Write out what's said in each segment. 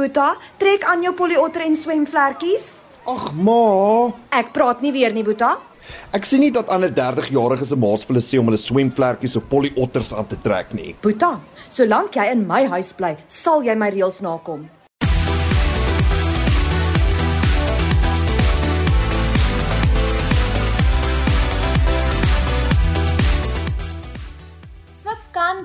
Boeta, trek aan jou poliotter en swemvlekkies. Ag ma, Ek praat nie weer nie, Boeta. ek sien nie dat ander 30-jariges se maas vir hulle sê om hulle swemvlekkies of poliotters aan te trek nie. Boeta, solank jy in my huis bly, sal jy my reëls nakom.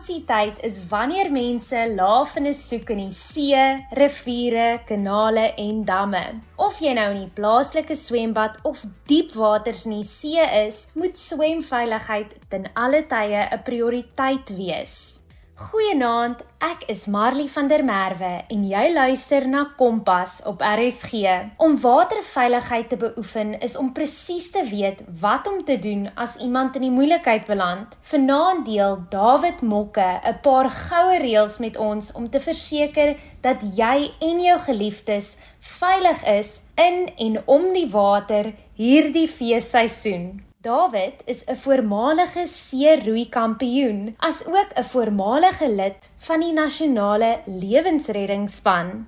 Vakansietyd is wanneer mense lafende soek in die see, riviere, kanale en damme. Of jy nou in die plaaslike swembad of diepwaters in die see is, moet swemveiligheid ten alle tye 'n prioriteit wees. Goeienaand, ek is Marley van der Merwe en jy luister na Kompas op RSG. Om waterveiligheid te beoefen is om presies te weet wat om te doen as iemand in die moeilikheid beland. Vanaand deel David Mokke 'n paar goue reëls met ons om te verseker dat jy en jou geliefdes veilig is in en om die water hierdie feesseisoen. David is 'n voormalige see-roei kampioen, asook 'n voormalige lid van die nasionale lewensreddingsspan.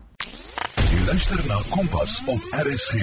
Jy luister na Kompas op RSG.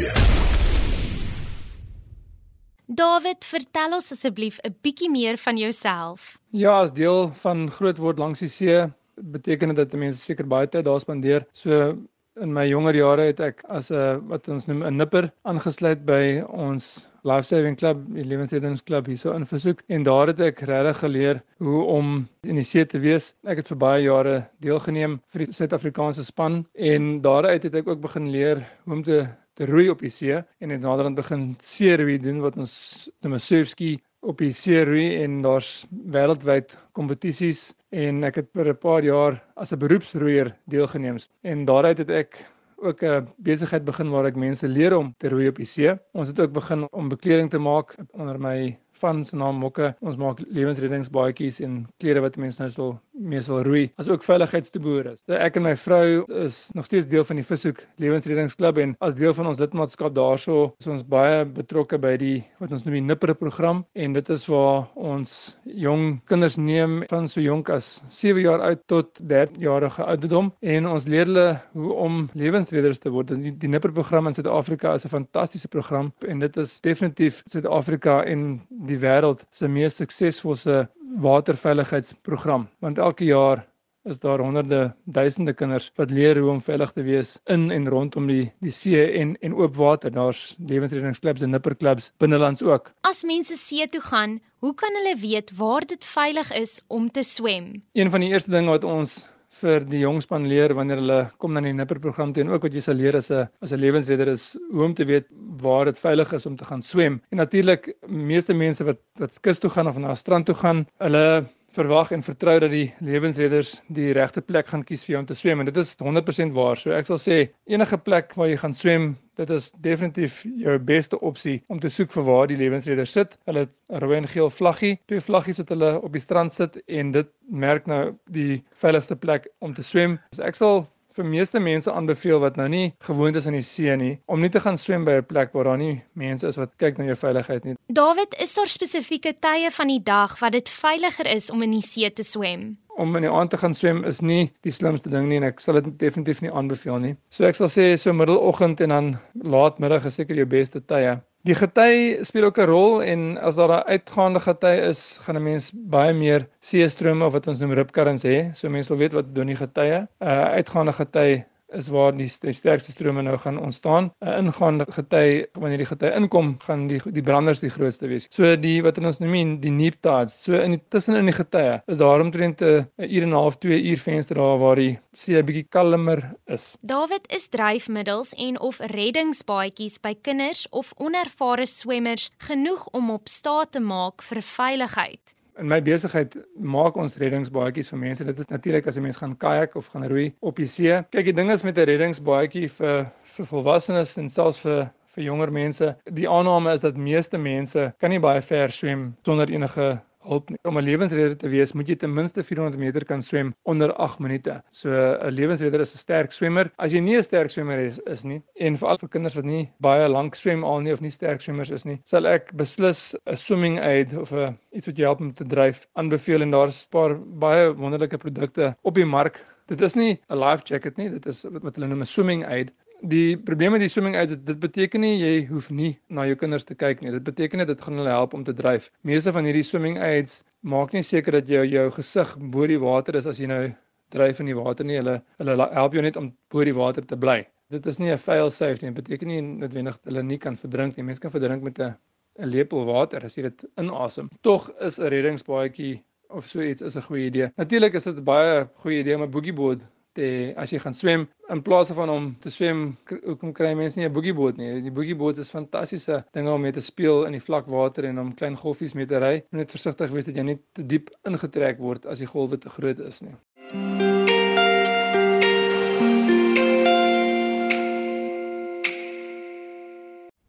David, vertel ons asseblief 'n bietjie meer van jouself. Ja, as deel van grootword langs die see beteken dit dat mense seker baie tyd daar spandeer. So in my jonger jare het ek as 'n wat ons noem 'n nipper aangesluit by ons Life Saving Club, die lewensreddingsklub hierso in Versoek. En daar het ek regtig geleer hoe om in die see te wees. Ek het vir baie jare deelgeneem vir die Suid-Afrikaanse span. En daaruit het ek ook begin leer hoe om te te roei op die see. En het naderhand begin seeroei doen wat ons noem 'n surfski op die see roei en daar's wêreldwyd kompetisies en ek het vir 'n paar jaar as 'n beroepsroeier deelgeneem. En daaruit het ek ook 'n besigheid begin waar ek mense leer om te roei op die see. Ons het ook begin om bekleding te maak onder my van se naam Mokke. Ons maak lewensreddingsbaadjies en klere wat mense nou sal mees wil roei, as ook veiligheidstoeboere. So ek en my vrou is nog steeds deel van die Vishoek Lewensreddingsklub en as deel van ons lidmaatskap daarso is ons baie betrokke by die wat ons noem die Nipper program en dit is waar ons jong kinders neem van so jonk as 7 jaar oud tot 13 jarige ouderdom en ons leer hulle hoe om lewensredders te word. Die, die Nipper program in Suid-Afrika is 'n fantastiese program en dit is definitief Suid-Afrika en die wêreld se mees suksesvolle waterveiligheidsprogram want elke jaar is daar honderde duisende kinders wat leer hoe om veilig te wees in en rondom die die see en en oop water. Daar's lewensreddingsklubs en nipperklubs binnelands ook. As mense see toe gaan, hoe kan hulle weet waar dit veilig is om te swem? Een van die eerste dinge wat ons vir die jongspan leer wanneer hulle kom na die nipperprogram toe en ook wat jy sal leer as 'n as 'n lewensredder is hoe om te weet waar dit veilig is om te gaan swem. En natuurlik meeste mense wat wat kus toe gaan of na 'n strand toe gaan, hulle verwag en vertrou dat die lewensredders die regte plek gaan kies vir jou om te swem en dit is 100% waar. So ek sal sê enige plek waar jy gaan swem, dit is definitief jou beste opsie om te soek vir waar die lewensredder sit. Hulle het 'n rooi en geel vlaggie, twee vlaggies wat hulle op die strand sit en dit merk nou die veiligste plek om te swem. So ek sal vir meeste mense aanbeveel wat nou nie gewoond is aan die see nie om nie te gaan swem by 'n plek waar daar nie mense is wat kyk na jou veiligheid nie. David, is daar spesifieke tye van die dag wat dit veiliger is om in die see te swem? Om in die aand te gaan swem is nie die slimste ding nie en ek sal dit definitief nie aanbeveel nie. So ek sal sê so middeloggend en dan laatmiddag is seker jou beste tye. Die gety speel ook 'n rol en as daar 'n uitgaande gety is, gaan 'n mens baie meer seestrome of wat ons noem ripcurrents hê. So mense wil weet wat doen die getye. 'n uh, Uitgaande gety is waar die, die sterkste strome nou gaan ontstaan. 'n Ingaande gety, wanneer die gety inkom, gaan die die branders die grootste wees. So die wat ons noem die neap tides. So in die, tussen in die getye is daar omtrent 'n uur en 'n half, 2 uur venster daar waar die see 'n bietjie kalmer is. David is dryfmiddels en of reddingsbaadjies by kinders of onervare swemmers genoeg om op staat te maak vir veiligheid. In my besigheid maak ons reddingsbaadjies vir mense. Dit is natuurlik as 'n mens gaan kajak of gaan roei op die see. Kyk, die ding is met 'n reddingsbaadjie vir vir volwassenes en selfs vir vir jonger mense. Die aanname is dat meeste mense kan nie baie ver swem sonder enige hulp nie. Om 'n lewensredder te wees, moet jy ten minste 400 meter kan swem onder 8 minute. So 'n lewensredder is 'n sterk swemmer. As jy nie 'n sterk swemmer is, is nie en veral vir kinders wat nie baie lank swem al nie of nie sterk swemmers is nie, sal ek beslis 'n swimming aid of 'n iets wat jou help om te dryf aanbeveel en daar's 'n paar baie wonderlike produkte op die mark Dit is nie 'n life jacket nie, dit is wat hulle noem 'n swimming aid. Die probleem met die swimming aids is dit beteken nie jy hoef nie na jou kinders te kyk nie. Dit beteken net dit gaan hulle help om te dryf. Meeste van hierdie swimming aids maak nie seker dat jou jou gesig bo die water is as jy nou dryf in die water nie. Hulle hulle help jou net om bo die water te bly. Dit is nie 'n fail safe nie. Dit beteken nie noodwendig hulle nie kan verdrink nie. Mense kan verdrink met 'n 'n lepel water as jy dit inasem. Tog is 'n reddingsbaadjie of so iets is 'n goeie idee. Natuurlik is dit baie goeie idee om 'n boogieboot te as jy gaan swem in plaas van om te swem hoekom kry mense nie 'n boogieboot nie. Die boogieboot is fantastiese dinge om mee te speel in die vlak water en om klein golfies mee te ry. Moet net versigtig wees dat jy nie te diep ingetrek word as die golwe te groot is nie.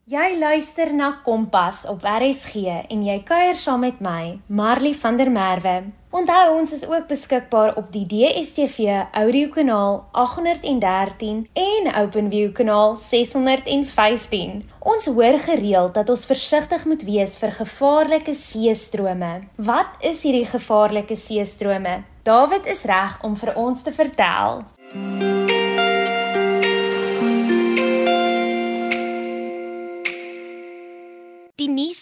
Jy luister na Kompas op RSG en jy kuier saam met my, Marley van der Merwe. Onthou ons is ook beskikbaar op die DStv audiokanaal 813 en OpenView kanaal 615. Ons hoor gereeld dat ons versigtig moet wees vir gevaarlike seestrome. Wat is hierdie gevaarlike seestrome? David is reg om vir ons te vertel. Die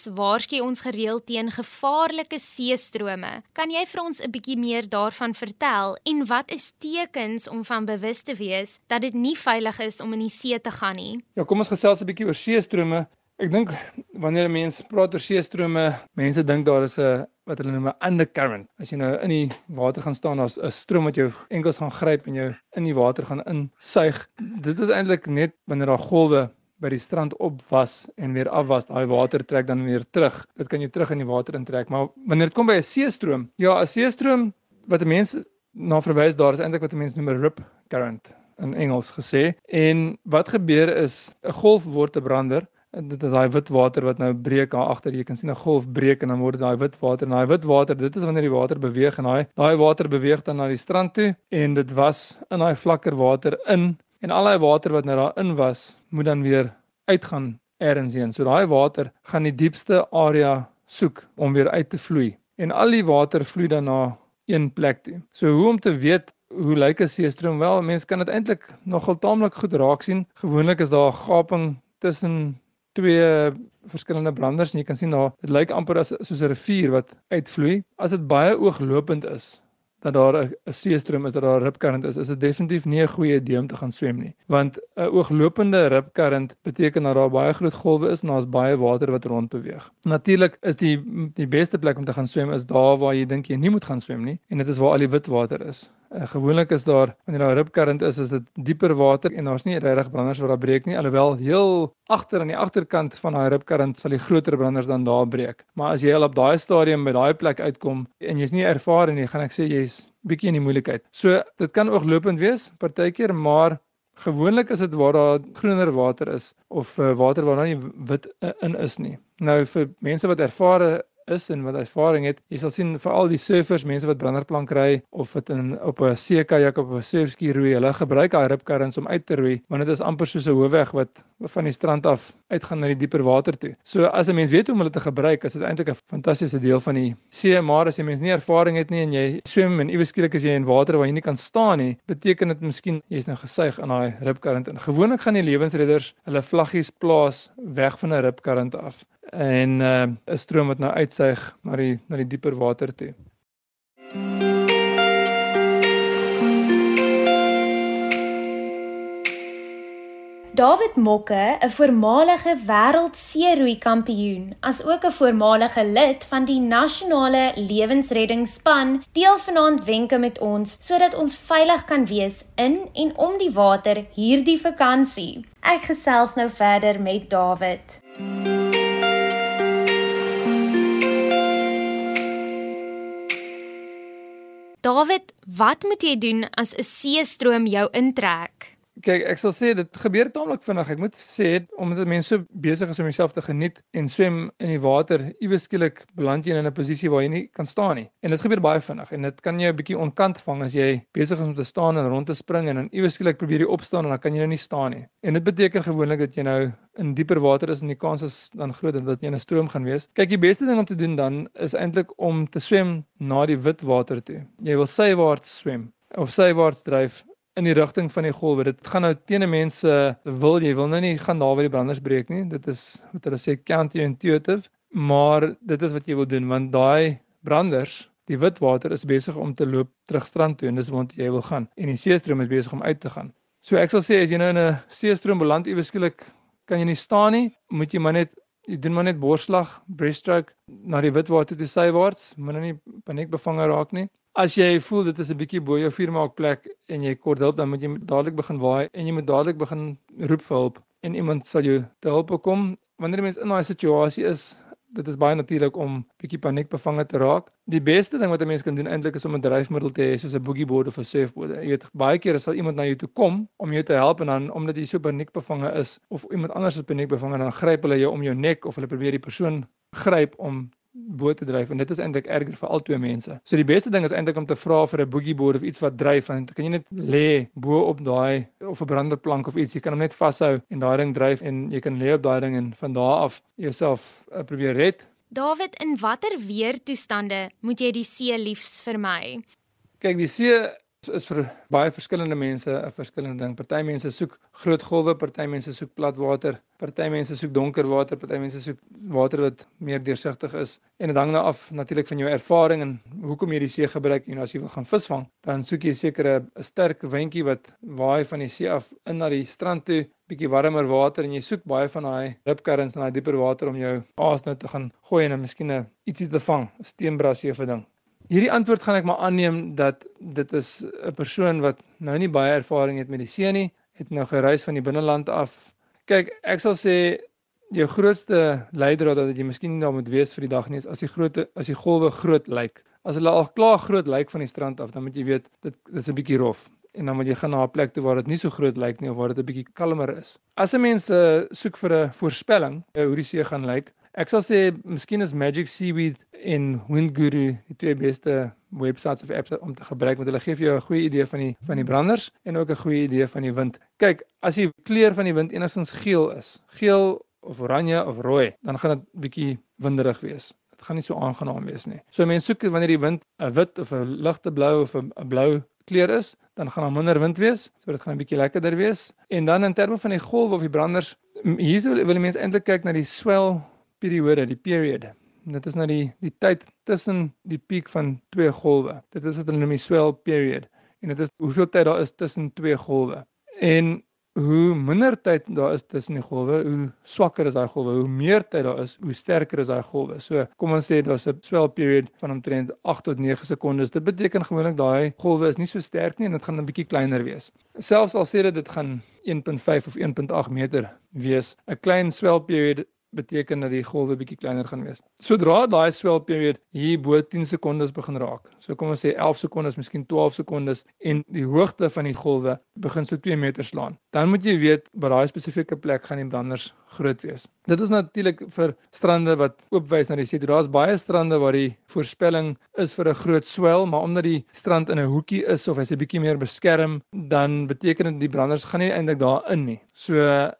nuus waarsku ons gereeld teen gevaarlike seestrome. Kan jy vir ons 'n bietjie meer daarvan vertel en wat is tekens om van bewus te wees dat dit nie veilig is om in die see te gaan nie? Ja, kom ons gesels 'n bietjie oor seestrome. Ek dink wanneer mense praat oor seestrome, mense dink daar is 'n wat hulle noem 'n undercurrent. As jy nou in die water gaan staan, daar's 'n stroom wat jou enkels gaan gryp en jou in die water gaan insuig. Dit is eintlik net wanneer daar golwe by die strand opwas en weer afwas, daai water trek dan weer terug. Dit kan jy terug in die water intrek, maar wanneer dit kom by 'n seestroom, ja, 'n seestroom wat 'n mens na verwys daar is eintlik wat 'n mens noem 'n rip current in Engels gesê. En wat gebeur is 'n golf word 'n brander. En dit is daai wit water wat nou breek daar agter. Jy kan sien 'n golf breek en dan word daai wit water en daai wit water, dit is wanneer die water beweeg en daai daai water beweeg dan na die strand toe en dit was in daai vlakker water in en al daai water wat nou daarin was, moet dan weer uitgaan elders heen. So daai water gaan die diepste area soek om weer uit te vloei. En al die water vloei dan na een plek toe. So hoe om te weet hoe lyk 'n seestroom? Wel, mense kan dit eintlik nogal taamlik goed raak sien. Gewoonlik is daar 'n gaping tussen twee verskillende branders en jy kan sien daar dit lyk amper as soos 'n rivier wat uitvloei. As dit baie ooglopend is, dat daar 'n seestroom is, dat daar 'n ripkurrent is, is dit definitief nie 'n goeie idee om te gaan swem nie. Want 'n ooglopende ripkurrent beteken dat daar baie groot golwe is en daar's baie water wat rond beweeg. Natuurlik is die die beste plek om te gaan swem is daar waar jy dink jy nie moet gaan swem nie en dit is waar al die wit water is. Uh, gewoonlik is daar wanneer daar ripkurrent is, is dit dieper water en daar's nie regtig branders wat daar breek nie, alhoewel heel agter aan die agterkant van daai ripkurrent sal die groter branders dan daar breek. Maar as jy al op daai stadium by daai plek uitkom en jy's nie ervare nie, gaan ek sê jy's bietjie in die moeilikheid. So dit kan ooglopend wees partykeer, maar gewoonlik is dit waar daar groener water is of uh, water waar daar nie wit uh, in is nie. Nou vir mense wat ervare is en wat ervaring het, jy sal sien veral die surfers, mense wat branderplank ry of wat in op 'n seekajak op 'n surfski roei, hulle gebruik daai ripkurrents om uit te roei, want dit is amper soos 'n hoofweg wat van die strand af uitgaan na die dieper water toe. So as 'n mens weet hoe om hulle te gebruik, is dit eintlik 'n fantastiese deel van die see, maar as jy mens nie ervaring het nie en jy swem en iewes skielik is jy in water waar jy nie kan staan nie, beteken dit miskien jy's nou gesuig in daai ripkurrent. En gewoonlik gaan die lewensredders hulle vlaggies plaas weg van 'n ripkurrent af en uh, 'n uh, stroom wat nou uitsuig na die na die dieper water toe. David Mokke, 'n voormalige wêreldseeroei kampioen, asook 'n voormalige lid van die nasionale lewensreddingsspan, deel vanaand wenke met ons sodat ons veilig kan wees in en om die water hierdie vakansie. Ek gesels nou verder met David. David, wat moet jy doen as 'n seestroom jou intrek? Kyk, ek sal sê dit gebeur taamlik vinnig. Ek moet sê omdat mense so besig is om jouself te geniet en swem in die water, iewes skielik beland jy in 'n posisie waar jy nie kan staan nie. En dit gebeur baie vinnig en dit kan jou 'n bietjie onkant vang as jy besig is om te staan en rond te spring en dan iewes skielik probeer jy opstaan en dan kan jy nou nie staan nie. En dit beteken gewoonlik dat jy nou in dieper water is en die kans is dan groot dat jy in 'n stroom gaan wees. Kyk, die beste ding om te doen dan is eintlik om te swem na die wit water toe. Jy wil sywaarts swem of sywaarts dryf in die rigting van die golwe. Dit gaan nou teen 'n mens se wil jy wil nou nie gaan daar waar die branders breek nie. Dit is wat hulle sê counterintuitive, maar dit is wat jy wil doen want daai branders Die witwater is besig om te loop terug strand toe en dis waar jy wil gaan en die seestroom is besig om uit te gaan. So ek sal sê as jy nou in 'n seestroom beland iewes skielik kan jy nie staan nie, moet jy maar net jy doen maar net borslag, breaststroke na die witwater toe sywaarts, moenie nie paniekbevange raak nie. As jy voel dit is 'n bietjie bo jou vuurmaakplek en jy kort hulp, dan moet jy dadelik begin waai en jy moet dadelik begin roep vir hulp en iemand sal jou te hulp kom. Wanneer 'n mens in daai situasie is, dit is baie natuurlik om bietjie paniekbevange te raak. Die beste ding wat 'n mens kan doen eintlik is om 'n dryfmiddel te hê soos 'n boogieboard of 'n surfboard. Jy weet baie kere sal iemand na jou toe kom om jou te help en dan omdat jy so paniekbevange is of iemand anders is paniekbevange dan gryp hulle jou om jou nek of hulle probeer die persoon gryp om boot te dryf en dit is eintlik erger vir al twee mense. So die beste ding is eintlik om te vra vir 'n boogie board of iets wat dryf want kan jy net lê bo op daai of 'n branderplank of iets, jy kan hom net vashou en daai ding dryf en jy kan lê op daai ding en van daar af jouself uh, probeer red. David, in watter weertoestande moet jy die see liefs vermy? Kyk, die see is vir baie verskillende mense 'n verskillende ding. Party mense soek groot golwe, party mense soek plat water, party mense soek donker water, party mense soek water wat meer deursigtig is. En dit hang nou af natuurlik van jou ervaring en hoekom jy die see gebruik. En as jy wil gaan visvang, dan soek jy seker 'n sterk windjie wat waai van die see af in na die strand toe, bietjie warmer water en jy soek baie van daai ripkurrents in daai dieper water om jou aas nou te gaan gooi en dan miskien 'n ietsie te vang, 'n steenbrasie of 'n ding. Hierdie antwoord gaan ek maar aanneem dat dit is 'n persoon wat nou nie baie ervaring het met die see nie, het nou gereis van die binneland af. Kyk, ek sal sê jou grootste leidraad dat jy miskien daar moet wees vir die dag nie is as die groot as die golwe groot lyk. As hulle al klaar groot lyk van die strand af, dan moet jy weet dit is 'n bietjie rof en dan moet jy gaan na 'n plek toe waar dit nie so groot lyk nie of waar dit 'n bietjie kalmer is. As 'n mens uh, soek vir 'n voorspelling uh, hoe die see gaan lyk, Ek sal sê miskien is Magic Seaweed en Windguru die twee beste websites of apps om te gebruik want hulle gee vir jou 'n goeie idee van die van die branders en ook 'n goeie idee van die wind. Kyk, as die kleur van die wind enigstens geel is, geel of oranje of rooi, dan gaan dit bietjie winderig wees. Dit gaan nie so aangenaam wees nie. So mense soek wanneer die wind 'n wit of 'n ligte blou of 'n blou kleur is, dan gaan daar minder wind wees, so dit gaan 'n bietjie lekkerder wees. En dan in terme van die golf of die branders, hier wil mense eintlik kyk na die swell periode, die period. Dit is nou die die tyd tussen die piek van twee golwe. Dit is wat hulle noem die swell period. En dit is hoeveel tyd daar is tussen twee golwe. En hoe minder tyd daar is tussen die golwe, hoe swakker is daai golwe. Hoe meer tyd daar is, hoe sterker is daai golwe. So, kom ons sê daar's 'n swell period van omtrent 8 tot 9 sekondes. Dit beteken gewoonlik daai golwe is nie so sterk nie en dit gaan 'n bietjie kleiner wees. Selfs al sê dit dit gaan 1.5 of 1.8 meter wees, 'n klein swell period beteken dat die golwe bietjie kleiner gaan wees. Sodra daai swell period hier bo 10 sekondes begin raak. So kom ons sê 11 sekondes, miskien 12 sekondes en die hoogte van die golwe begin so 2 meter slaan. Dan moet jy weet by daai spesifieke plek gaan die branders groot wees. Dit is natuurlik vir strande wat oopwys na die see. Daar's baie strande waar die voorspelling is vir 'n groot swel, maar omdat die strand in 'n hoekie is of hy's 'n bietjie meer beskerm, dan beteken dit die branders gaan nie eintlik daarin nie. So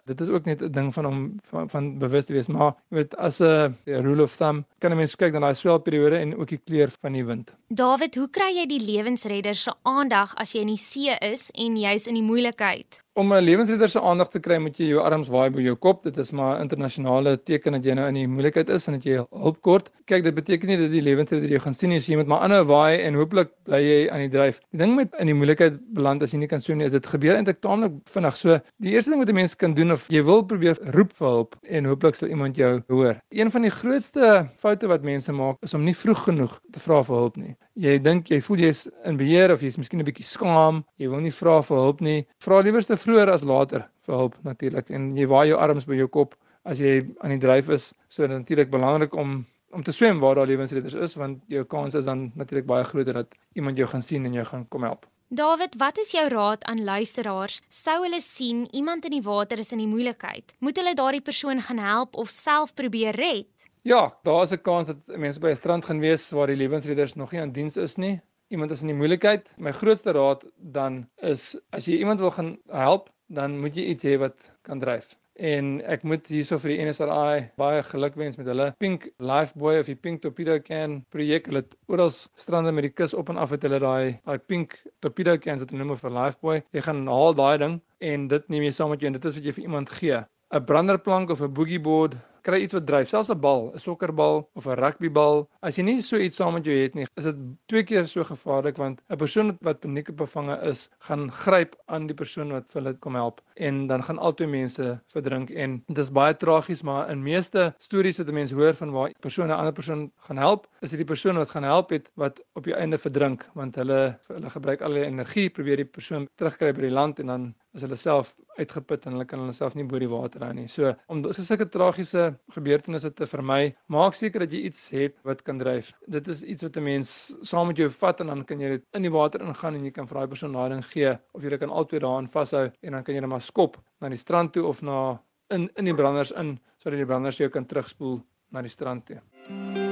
dit is ook net 'n ding van om van, van bewus te wees, maar jy weet as 'n rule of thumb kan 'n mens kyk na daai swelperiode en ook die kleur van die wind. David, hoe kry jy die lewensredder se aandag as jy in die see is en jy's in die moeilikheid? Om 'n lewensredder se aandag te kry, moet jy jou arms waai bo jou kop. Dit is maar 'n internasionale teken dat jy nou in die moeilikheid is en dat jy hulp kort. Kyk, dit beteken nie dat die lewensredder jou gaan sien nie. So jy moet maar aanhou waai en hooplik bly jy aan die dryf. Die ding met in die moeilikheid beland as jy nie kan swem nie, is dit gebeur eintlik taamlik vinnig. So die eerste ding wat 'n mens kan doen of jy wil probeer roep vir hulp en hooplik sal iemand jou hoor. Een van die grootste foute wat mense maak is om nie vroeg genoeg te vra vir hulp nie. Jy dink jy voel jy's in beheer of jy's miskien 'n bietjie skaam, jy wil nie vra vir hulp nie. Vra liewerste vroeër as later vir hulp natuurlik en jy waai jou arms by jou kop as jy aan die dryf is. So natuurlik belangrik om om te swem waar daar lewensredders is want jou kans is dan natuurlik baie groter dat iemand jou gaan sien en jou gaan kom help. David, wat is jou raad aan luisteraars? Sou hulle sien iemand in die water is in die moeilikheid? Moet hulle daardie persoon gaan help of self probeer red? Ja, daar is 'n kans dat mense by 'n strand gaan wees waar die lewensredders nog nie aan diens is nie iemand is in die moeilikheid, my grootste raad dan is as jy iemand wil gaan help, dan moet jy iets hê wat kan dryf. en ek moet hierso vir die NSRI baie gelukwens met hulle Pink Lifebuoy of die Pink Torpedo Can projek. Hulle het oral strande met die kus op en af het hulle daai daai Pink Torpedo Cans wat hulle noem vir Lifebuoy. Jy gaan haal daai ding en dit neem jy saam met jou en dit is wat jy vir iemand gee. 'n Branderplank of 'n boogieboard kry iets wat dryf, selfs 'n bal, 'n sokkerbal of 'n rugbybal. As jy nie so iets saam met jou het nie, is dit twee keer so gevaarlik want 'n persoon wat paniekbevange is, gaan gryp aan die persoon wat vir hulle kom help en dan gaan albei mense verdrink en dit is baie tragies, maar in meeste stories wat mense hoor van waar 'n persoon 'n ander persoon gaan help, is dit die persoon wat gaan help het wat op die einde verdrink want hulle hulle gebruik al die energie probeer die persoon terugkry by die land en dan is hulle self uitgeput en hulle kan hulle self nie bo die water hou nie. So om sulke tragiese gebeurtenisse te vermy, maak seker dat jy iets het wat kan dryf. Dit is iets wat 'n mens saam met jou vat en dan kan jy dit in die water ingaan en jy kan vir daai persoon lading gee of jy kan altyd daarin vashou en dan kan jy net maar skop na die strand toe of na in in die branders in sodat die branders jou kan terugspoel na die strand toe.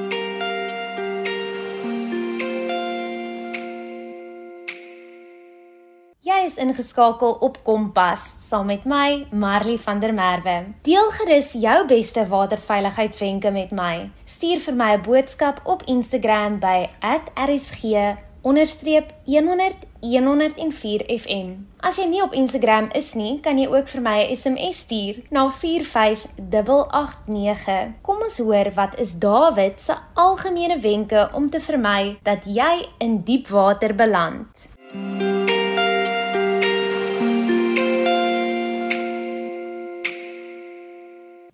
Jy is ingeskakel op Kompas saam met my, Marley van der Merwe. Deel gerus jou beste waterveiligheidswenke met my. Stuur vir my 'n boodskap op Instagram by @rsg_100-104fm. As jy nie op Instagram is nie, kan jy ook vir my 'n SMS stuur na 45889. Kom ons hoor wat is Dawid se algemene wenke om te vermy dat jy in diep water beland.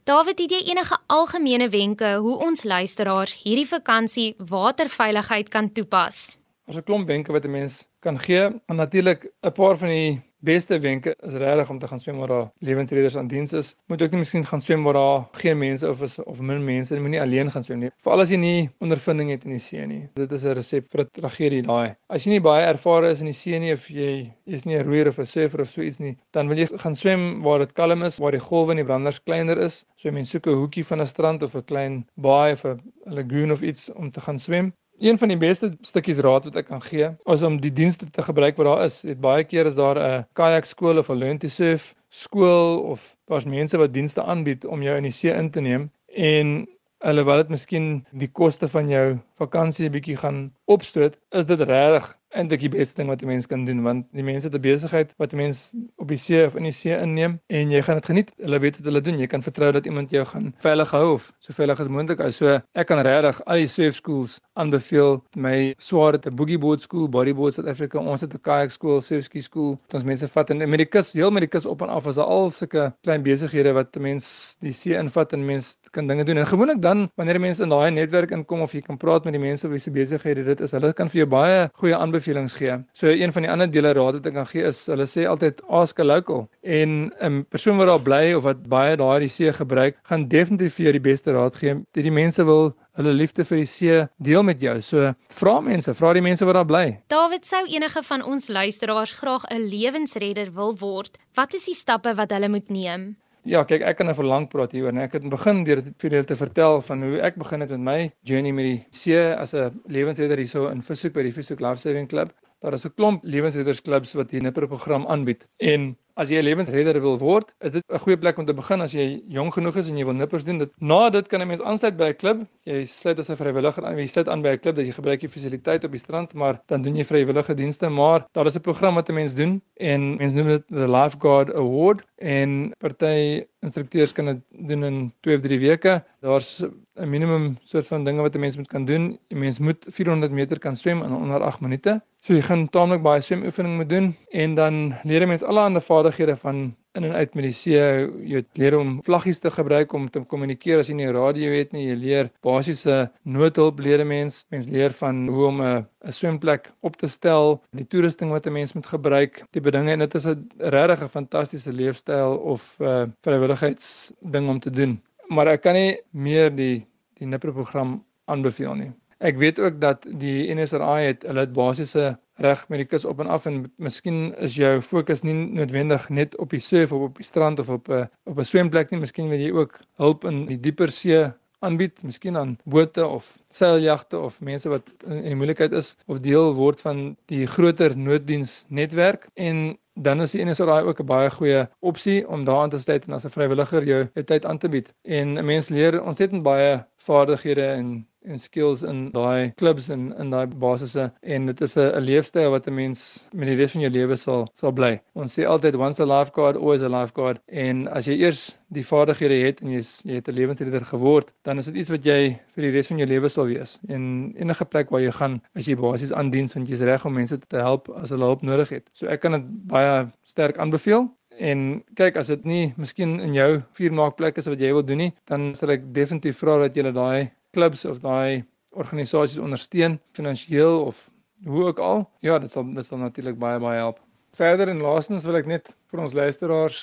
David, het jy enige algemene wenke hoe ons luisteraars hierdie vakansie waterveiligheid kan toepas? Ons 'n klomp wenke wat 'n mens kan gee, en natuurlik 'n paar van die beste wenke is regtig om te gaan swem waar daar lewensredders aan diens is. Moet ook nie miskien gaan swem waar daar geen mense of is, of min mense, jy moenie alleen gaan swem nie. Veral as jy nie ondervinding het in die see nie. Dit is 'n resep vir 'n tragedie daai. As jy nie baie ervare is in die see nie of jy is nie 'n roeier of 'n surfer of so iets nie, dan wil jy gaan swem waar dit kalm is, waar die golwe en die branders kleiner is. So mense soek 'n hoekie van 'n strand of 'n klein baai of 'n lagoon of iets om te gaan swem. Een van die beste stukkies raad wat ek kan gee, is om die dienste te gebruik wat daar is. Dit baie keer is daar 'n kayak skool of 'n learn to surf skool of daar's mense wat dienste aanbied om jou in die see in te neem en wil dit miskien die koste van jou vakansie 'n bietjie gaan opstoot, is dit regtig eintlik die beste ding wat 'n mens kan doen want die mense het 'n besigheid wat 'n mens op die see of in die see inneem en jy gaan dit geniet. Hulle weet wat hulle doen. Jy kan vertrou dat iemand jou gaan veilig hou of so veilig as moontlik hou. So ek kan regtig al die surf schools aanbeveel. My swaar het 'n boogie board school, bodyboard South Africa. Ons het 'n kayak school, surf ski school. Ons mense vat in Amerikas, heel Amerikas op en af as al sulke klein besighede wat 'n mens die see invat en mens kan dinge doen. En gewoonlik dan wanneer mense in daai netwerk inkom of jy kan praat met die mense wie se besighede dit is, hulle kan vir jou baie goeie aanbeveel aanbevelings gee. So een van die ander dele raad wat ek kan gee is hulle sê altyd ask a local en 'n persoon wat daar bly of wat baie daardie see gebruik, gaan definitief vir jou die beste raad gee. Dit die mense wil hulle liefde vir die see deel met jou. So vra mense, vra die mense wat daar bly. David sou enige van ons luisteraars graag 'n lewensredder wil word. Wat is die stappe wat hulle moet neem? Ja, kyk, ek kan nou vir lank praat hieroor, nee. Ek het begin deur vir julle te vertel van hoe ek begin het met my journey met die see as 'n lewensredder hierso in Vishoek by die Vishoek Life Saving Club. Daar is 'n klomp lewensreddersklubs wat hier 'n program aanbied en As jy 'n lewensredder wil word, is dit 'n goeie plek om te begin as jy jonk genoeg is en jy wil nippers doen. Dit na dit kan 'n mens aansluit by 'n klub. Jy sluit as 'n vrywilliger aan. Jy sluit aan by 'n klub dat jy gebruik die fasiliteit op die strand, maar dan doen jy vrywillige dienste, maar daar is 'n program wat 'n mens doen en mense noem dit the Lifeguard Award en party instrukteurs kan dit doen in 2 of 3 weke. Daar's 'n minimum soort van dinge wat 'n mens moet kan doen. 'n Mens moet 400 meter kan swem in onder 8 minute. So jy gaan taamlik baie swemoefening moet doen en dan leer 'n mens alle ander vaardighede van in en uit met die see. Jy leer om vlaggies te gebruik om te kommunikeer as jy nie radio het nie. Jy leer basiese noodhulp leer 'n mens. Mens leer van hoe om 'n 'n swemplek op te stel, die toerusting wat 'n mens moet gebruik, die bedinge en dit is 'n regtig 'n fantastiese leefstyl of 'n uh, vrywilligheidsding om te doen. Maar ek kan nie meer die die nipper program aanbeveel nie. Ek weet ook dat die NSRI het hulle het basiese reg met die kus op en af en miskien is jou fokus nie noodwendig net op die surf of op die strand of op 'n op 'n swemplek nie, miskien wil jy ook hulp in die dieper see aanbied, miskien aan bote of seiljagte of mense wat in, in die moeilikheid is of deel word van die groter nooddiens netwerk en dan is die NSRI ook 'n baie goeie opsie om daaraan te sluit en as 'n vrywilliger jou, tyd aan te bied. En 'n mens leer ontsettend baie vaardighede en en skills in daai klubs en in daai basisse en dit is 'n leefstyl wat 'n mens met die res van jou lewe sal sal bly. Ons sê altyd once a lifeguard always a lifeguard en as jy eers die vaardighede het en jy jy het 'n lewensredder geword, dan is dit iets wat jy vir die res van jou lewe sal wees. En enige plek waar jy gaan, is jy basies aan diens want jy's reg om mense te help as hulle hulp nodig het. So ek kan dit baie sterk aanbeveel. En kyk as dit nie miskien in jou vuurmaakplek is wat jy wil doen nie, dan sal ek definitief vra dat jy daai klubs of daai organisasies ondersteun finansiëel of hoe ook al. Ja, dit sal dit sal natuurlik baie baie help. Verder en laastens wil ek net vir ons luisteraars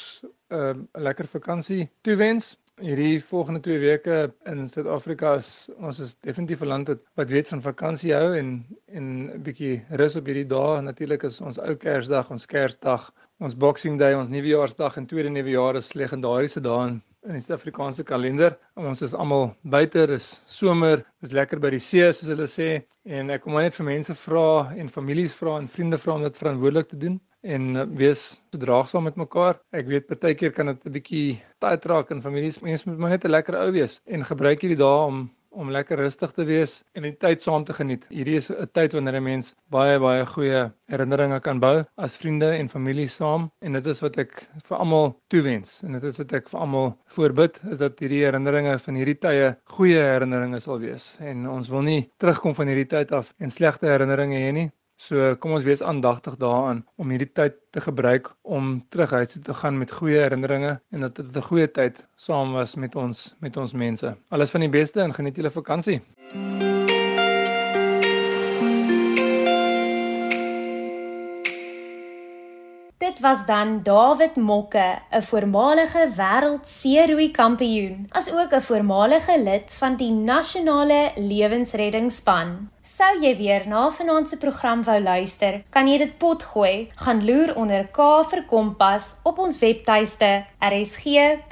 ehm, 'n uh, lekker vakansie toewens. Hierdie volgende 2 weke in Suid-Afrika is ons is definitief 'n land wat wat weet van vakansie hou en en 'n bietjie rus op hierdie dae. Natuurlik is ons ou Kersdag, ons Kersdag, ons Boxing Day, ons Nuwejaarsdag en tweede Nuwejaar is legendariese dae in die Suid-Afrikaanse kalender. Ons is almal buite, dis somer, dis lekker by die see soos hulle sê en ek kom net vir mense vra en families vra en vriende vra om dit verantwoordelik te doen en uh, wees verdraagsaam met mekaar. Ek weet partykeer kan dit 'n bietjie taai raak in families. Mense moet maar net 'n lekker ou wees en gebruik hierdie dae om om lekker rustig te wees en die tyd saam te geniet. Hierdie is 'n tyd wanneer 'n mens baie baie goeie herinneringe kan bou as vriende en familie saam en dit is wat ek vir almal toewens en dit is wat ek vir almal voorbid is dat hierdie herinneringe van hierdie tye goeie herinneringe sal wees en ons wil nie terugkom van hierdie tyd af en slegte herinneringe hê nie. So kom ons wees aandagtig daaraan om hierdie tyd te gebruik om terug huis toe te gaan met goeie herinneringe en dat dit 'n goeie tyd saam was met ons met ons mense. Alles van die beste en geniet julle vakansie. Dit was dan David Mokke, 'n voormalige wêreldseeroei kampioen, asook 'n voormalige lid van die nasionale lewensreddingsspan. Sou jy weer na vanaand se program wou luister, kan jy dit potgooi, gaan loer onder K vir Kompas op ons webtuiste rsg.co.za.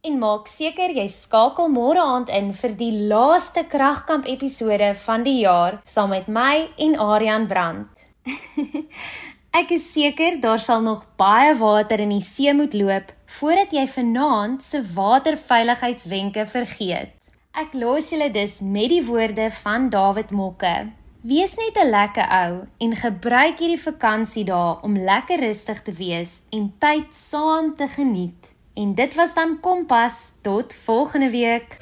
En maak seker jy skakel môre aand in vir die laaste kragkamp episode van die jaar saam met my en Aryan Brandt. Ek is seker daar sal nog baie water in die see moet loop voordat jy vanaand se waterveiligheidswenke vergeet. Ek los julle dus met die woorde van David Mokke. Wees net 'n lekker ou en gebruik hierdie vakansiedae om lekker rustig te wees en tyd saam te geniet. En dit was dan Kompas tot volgende week.